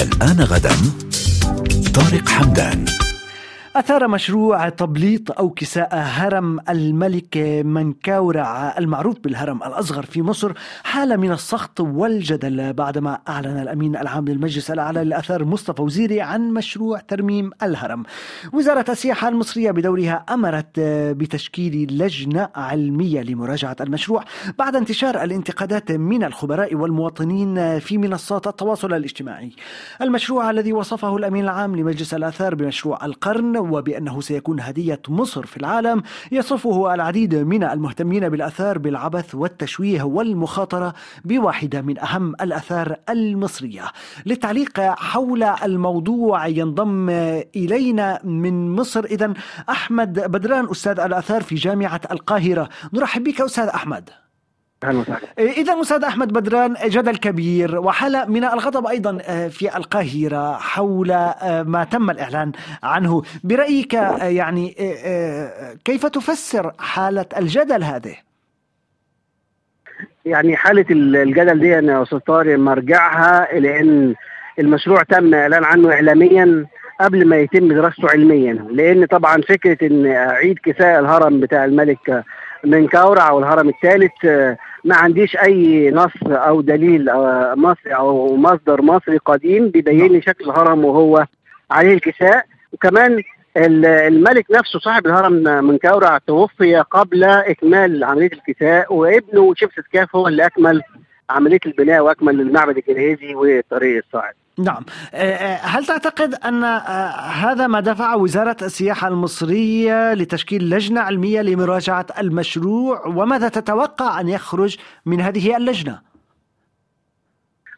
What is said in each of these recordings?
الآن غدا. طارق حمدان. أثار مشروع تبليط أو كساء هرم الملك منكاورع المعروف بالهرم الأصغر في مصر حالة من السخط والجدل بعدما أعلن الأمين العام للمجلس الأعلى للآثار مصطفى وزيري عن مشروع ترميم الهرم. وزارة السياحة المصرية بدورها أمرت بتشكيل لجنة علمية لمراجعة المشروع بعد انتشار الانتقادات من الخبراء والمواطنين في منصات التواصل الاجتماعي. المشروع الذي وصفه الأمين العام لمجلس الآثار بمشروع القرن وبأنه سيكون هدية مصر في العالم يصفه العديد من المهتمين بالآثار بالعبث والتشويه والمخاطرة بواحدة من أهم الآثار المصرية. للتعليق حول الموضوع ينضم إلينا من مصر إذا أحمد بدران أستاذ الآثار في جامعة القاهرة. نرحب بك أستاذ أحمد. إذا أستاذ أحمد بدران جدل كبير وحالة من الغضب أيضا في القاهرة حول ما تم الإعلان عنه. برأيك يعني كيف تفسر حالة الجدل هذه؟ يعني حالة الجدل دي يا أستاذ طارق مرجعها إلى أن المشروع تم إعلان عنه إعلاميا قبل ما يتم دراسته علميا. لأن طبعا فكرة أن أعيد كساء الهرم بتاع الملك من كورع أو الهرم الثالث ما عنديش أي نص أو دليل مصري أو مصدر مصري قديم بيبين لي شكل الهرم وهو عليه الكساء. وكمان الملك نفسه صاحب الهرم من كورع توفي قبل إكمال عملية الكساء وابنه شمسة كاف هو اللي أكمل عملية البناء وأكمل المعبد الجنيزي والطريق الصاعد. نعم هل تعتقد أن هذا ما دفع وزارة السياحة المصرية لتشكيل لجنة علمية لمراجعة المشروع وماذا تتوقع أن يخرج من هذه اللجنة؟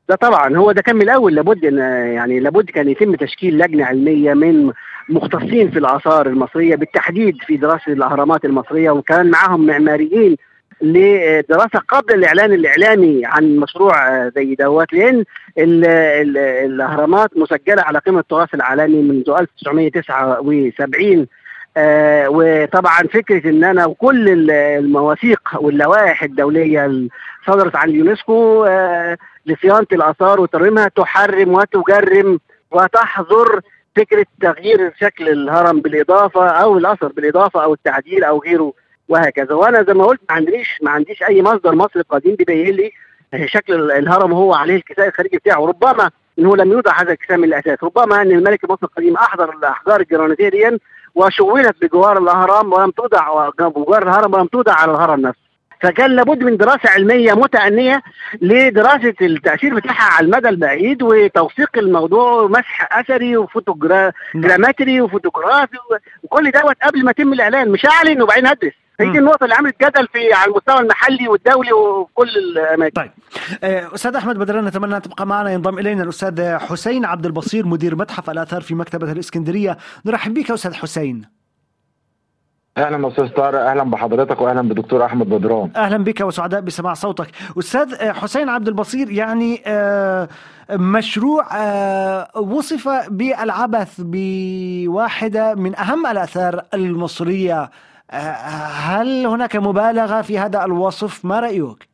ده طبعا هو ده كان من الأول لابد إن يعني لابد كان يتم تشكيل لجنة علمية من مختصين في الآثار المصرية بالتحديد في دراسة الأهرامات المصرية وكان معاهم معماريين لدراسة قبل الإعلان الإعلامي عن مشروع زي دوت لأن ال ال الأهرامات مسجلة على قيمة التراث العالمي منذ 1979 آه وطبعا فكرة إن أنا وكل المواثيق واللوائح الدولية صدرت عن اليونسكو آه لصيانة الآثار وترميمها تحرم وتجرم وتحظر فكرة تغيير شكل الهرم بالإضافة أو الأثر بالإضافة أو التعديل أو غيره. وهكذا. وأنا زي ما قلت ما عنديش ما عنديش أي مصدر مصري قديم بيبين لي شكل الهرم وهو عليه الكساء الخارجي بتاعه. ربما إنه لم يوضع هذا الكساء من الأساس. ربما إن الملك المصري القديم أحضر الاحجار الجرانيتيه دي وشونت بجوار الاهرام ولم توضع بجوار الهرم ولم توضع على الهرم نفسه. فكان لابد من دراسة علمية متأنية لدراسة التأثير بتاعها على المدى البعيد وتوثيق الموضوع ومسح أثري و photogrammetry وفوتوغرافي وكل دوت قبل ما يتم الإعلان. مش اعلن وبعدين ادرس هي دي النقطة اللي عملت جدل في على المستوى المحلي والدولي وكل الأماكن. طيب. أستاذ أحمد بدران نتمنى أن تبقى معنا ينضم إلينا الأستاذ حسين عبد البصير مدير متحف الآثار في مكتبة الإسكندرية. نرحب بك أستاذ حسين. أهلا أستاذ طارق أهلا بحضرتك واهلا بدكتور أحمد بدران. أهلا بك وسعداء بسماع صوتك. أستاذ حسين عبد البصير يعني مشروع وصف بالعبث بواحدة من أهم الآثار المصرية. هل هناك مبالغة في هذا الوصف؟ ما رأيك؟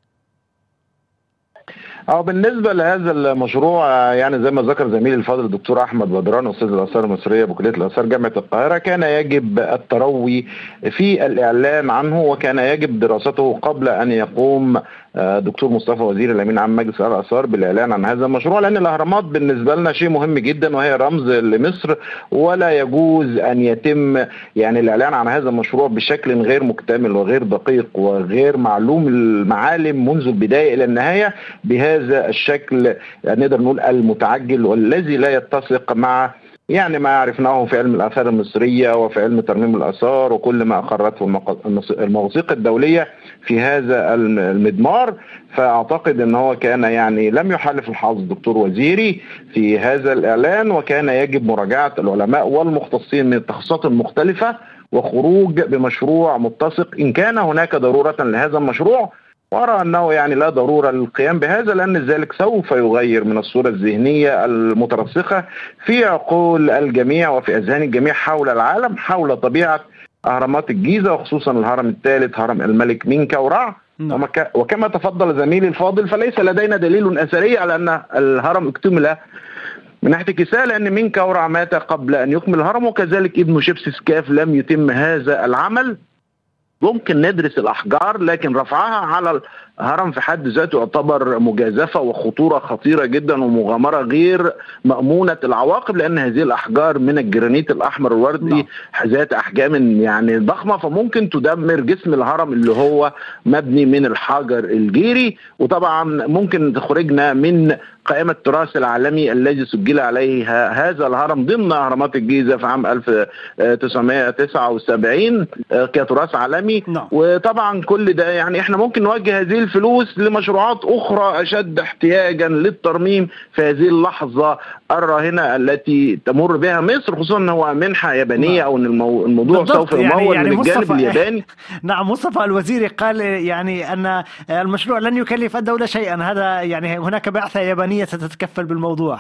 آه بالنسبة لهذا المشروع يعني زي ما ذكر زميلي الفاضل الدكتور أحمد بدران أستاذ الأثار المصرية بكلية الأثار جامعة القاهرة كان يجب التروي في الاعلان عنه وكان يجب دراسته قبل أن يقوم دكتور مصطفى وزير الأمين عام مجلس الآثار بالإعلان عن هذا المشروع لأن الأهرامات بالنسبة لنا شيء مهم جدا وهي رمز لمصر ولا يجوز أن يتم يعني الإعلان عن هذا المشروع بشكل غير مكتمل وغير دقيق وغير معلوم المعالم منذ البداية إلى النهاية بهذا الشكل نقدر نقول المتعجل والذي لا يتسق مع يعني ما عرفناه في علم الآثار المصرية وفي علم ترميم الآثار وكل ما اقرته المواثيق الدولية. في هذا المضمار فأعتقد إن هو كان يعني لم يحالف الحظ الدكتور وزيري في هذا الإعلان وكان يجب مراجعة العلماء والمختصين من التخصصات المختلفة وخروج بمشروع متسق. إن كان هناك ضرورة لهذا المشروع وأرى أنه يعني لا ضرورة للقيام بهذا لأن ذلك سوف يغير من الصورة الذهنية المترسخة في عقول الجميع وفي أذهان الجميع حول العالم حول طبيعة أهرامات الجيزة وخصوصا الهرم الثالث هرم الملك مينكا ورع وكما تفضل زميلي الفاضل فليس لدينا دليل أثري على أن الهرم اكتمل من ناحية الكساء لأن مين كورع مات قبل أن يكمل الهرم وكذلك ابن شبسس كاف لم يتم هذا العمل. ممكن ندرس الأحجار لكن رفعها على الهرم في حد ذاته يعتبر مجازفة وخطورة خطيرة جدا ومغامرة غير مأمونة العواقب لأن هذه الأحجار من الجرانيت الأحمر الوردي ذات أحجام يعني ضخمة فممكن تدمر جسم الهرم اللي هو مبني من الحجر الجيري. وطبعا ممكن تخرجنا من قائمة التراث العالمي الذي سجل عليه هذا الهرم ضمن أهرامات الجيزة في عام 1979 كتراث عالمي. نعم. وطبعا كل ده يعني إحنا ممكن نوجه هذه الفلوس لمشروعات أخرى أشد احتياجا للترميم في هذه اللحظة الراهنة التي تمر بها مصر خصوصا أنه هو منحة يابانية نعم. أو أن المو... الموضوع. سوف يعني- يمول يعني من الجانب مصطفى- الياباني نعم مصطفى الوزيري قال يعني أن المشروع لن يكلف الدولة شيئا هذا يعني هناك بعثة يابانية ستتكفل بالموضوع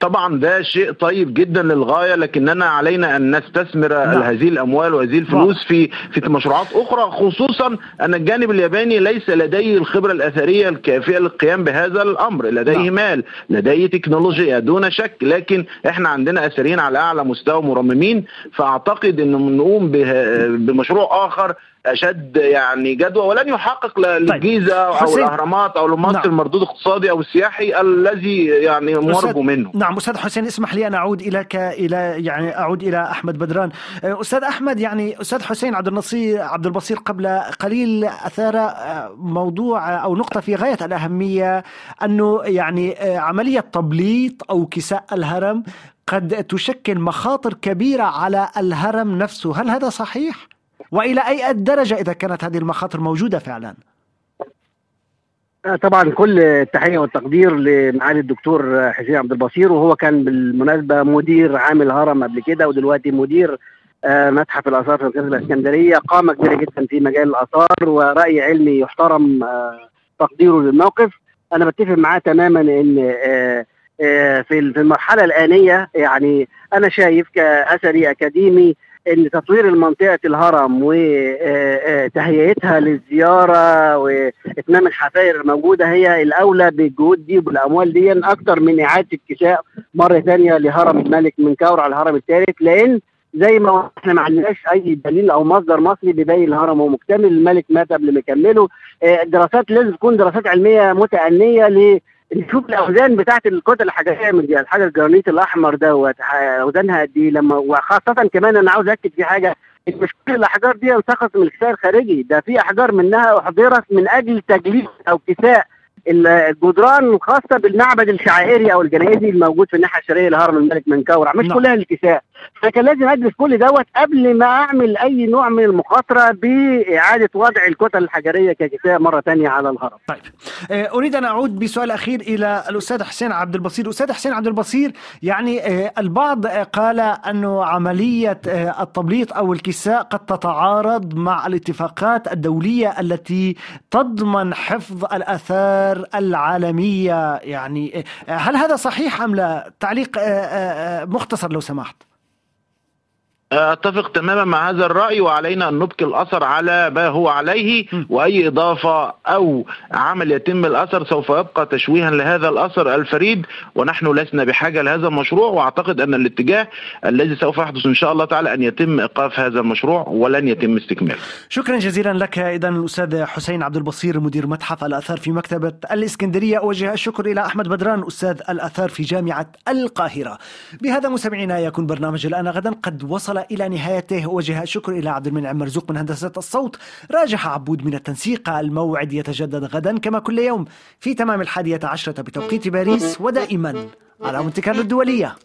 طبعا ده شيء طيب جدا للغاية لكننا علينا أن نستثمر نعم. هذه الأموال وهذه الفلوس في في مشروعات أخرى خصوصا أن الجانب الياباني ليس لديه الخبرة الأثرية الكافية للقيام بهذا الأمر لديه نعم. مال لديه تكنولوجيا دون شك لكن إحنا عندنا أثريين على أعلى مستوى مرممين فأعتقد إن نقوم بمشروع آخر أشد يعني جدوى ولن يحقق ل- للجيزة أو حسين. الأهرامات أو لمصر نعم. المردود الاقتصادي أو السياحي الذي يعني مرجو منه. نعم أستاذ حسين اسمح لي أن أعود إليك إلى يعني أعود إلى أحمد بدران. أستاذ أحمد يعني أستاذ حسين عبد النصير عبد البصير قبل قليل أثار موضوع أو نقطة في غاية الأهمية أنه يعني عملية تبليط أو كساء الهرم قد تشكل مخاطر كبيرة على الهرم نفسه. هل هذا صحيح؟ وإلى أي درجة إذا كانت هذه المخاطر موجودة فعلا؟ آه، طبعا كل التحية والتقدير لمعالي الدكتور حسين عبد البصير وهو كان بالمناسبة مدير عام الهرم قبل كده ودلوقتي مدير آه، متحف الآثار في القصر الإسكندرية. قامه كبيره جدا في مجال الآثار ورأي علمي يحترم آه، تقديره للموقف. أنا بتفق معاه تماما إن في المرحلة الآنية يعني أنا شايف كأثري اكاديمي إن تطوير منطقه الهرم وتهيئتها للزيارة واتمام الحفائر الموجودة هي الأولى بالجهود دي وبالاموال دي أكتر من إعادة الكساء مرة ثانية لهرم الملك من على الهرم الثالث لأن زي ما إحنا ما عندناش أي دليل أو مصدر مصري بيبين الهرم هو مكتمل الملك مات قبل ما يكمله. آه، الدراسات لازم تكون دراسات علمية متأنية ل نشوف الأوزان بتاعت الكتل الحجريه من دي الحجر الجرانيت الأحمر دوت أوزانها قد إيه لما وخاصة كمان أنا عاوز أكد في حاجة مش كل الأحجار دي انتقصت من الكساء الخارجي. ده في أحجار منها احضرت من أجل تجليد أو كساء. الجدران خاصة بالمعبد الشعائري أو الجنائزي الموجود في الناحية الشرقية لهرم الملك منكورع مش نعم. كلها الكساء. فكان لازم أدرس كل دوت قبل ما أعمل أي نوع من المخاطرة بإعادة وضع الكتل الحجرية ككساء مرة ثانية على الهرم. طيب. آه، أريد أن أعود بسؤال أخير إلى الأستاذ حسين عبد البصير. أستاذ حسين عبد البصير يعني آه، البعض آه، قال انه عملية التبليط أو الكساء قد تتعارض مع الاتفاقات الدولية التي تضمن حفظ الآثار العالمية يعني آه، هل هذا صحيح أم لا؟ تعليق آه، آه، مختصر لو سمحت. أتفق تماما مع هذا الرأي وعلينا أن نبقي الأثر على ما هو عليه وأي إضافة أو عمل يتم الأثر سوف يبقى تشويها لهذا الأثر الفريد ونحن لسنا بحاجة لهذا المشروع وأعتقد أن الاتجاه الذي سوف يحدث إن شاء الله تعالى أن يتم إيقاف هذا المشروع ولن يتم استكماله. شكرا جزيلا لك اذا الأستاذ حسين عبد البصير مدير متحف الأثار في مكتبة الإسكندرية أوجه الشكر إلى أحمد بدران أستاذ الأثار في جامعة القاهرة. بهذا مستمعينا يكون برنامج الآن غدا قد وصل إلى نهايته. اوجه الشكر إلى عبد المنعم مرزوق من هندسة الصوت، راجح عبود من التنسيق، الموعد يتجدد غدا كما كل يوم. في تمام الحادية عشرة بتوقيت باريس ودائما على مونتي كارلو الدولية.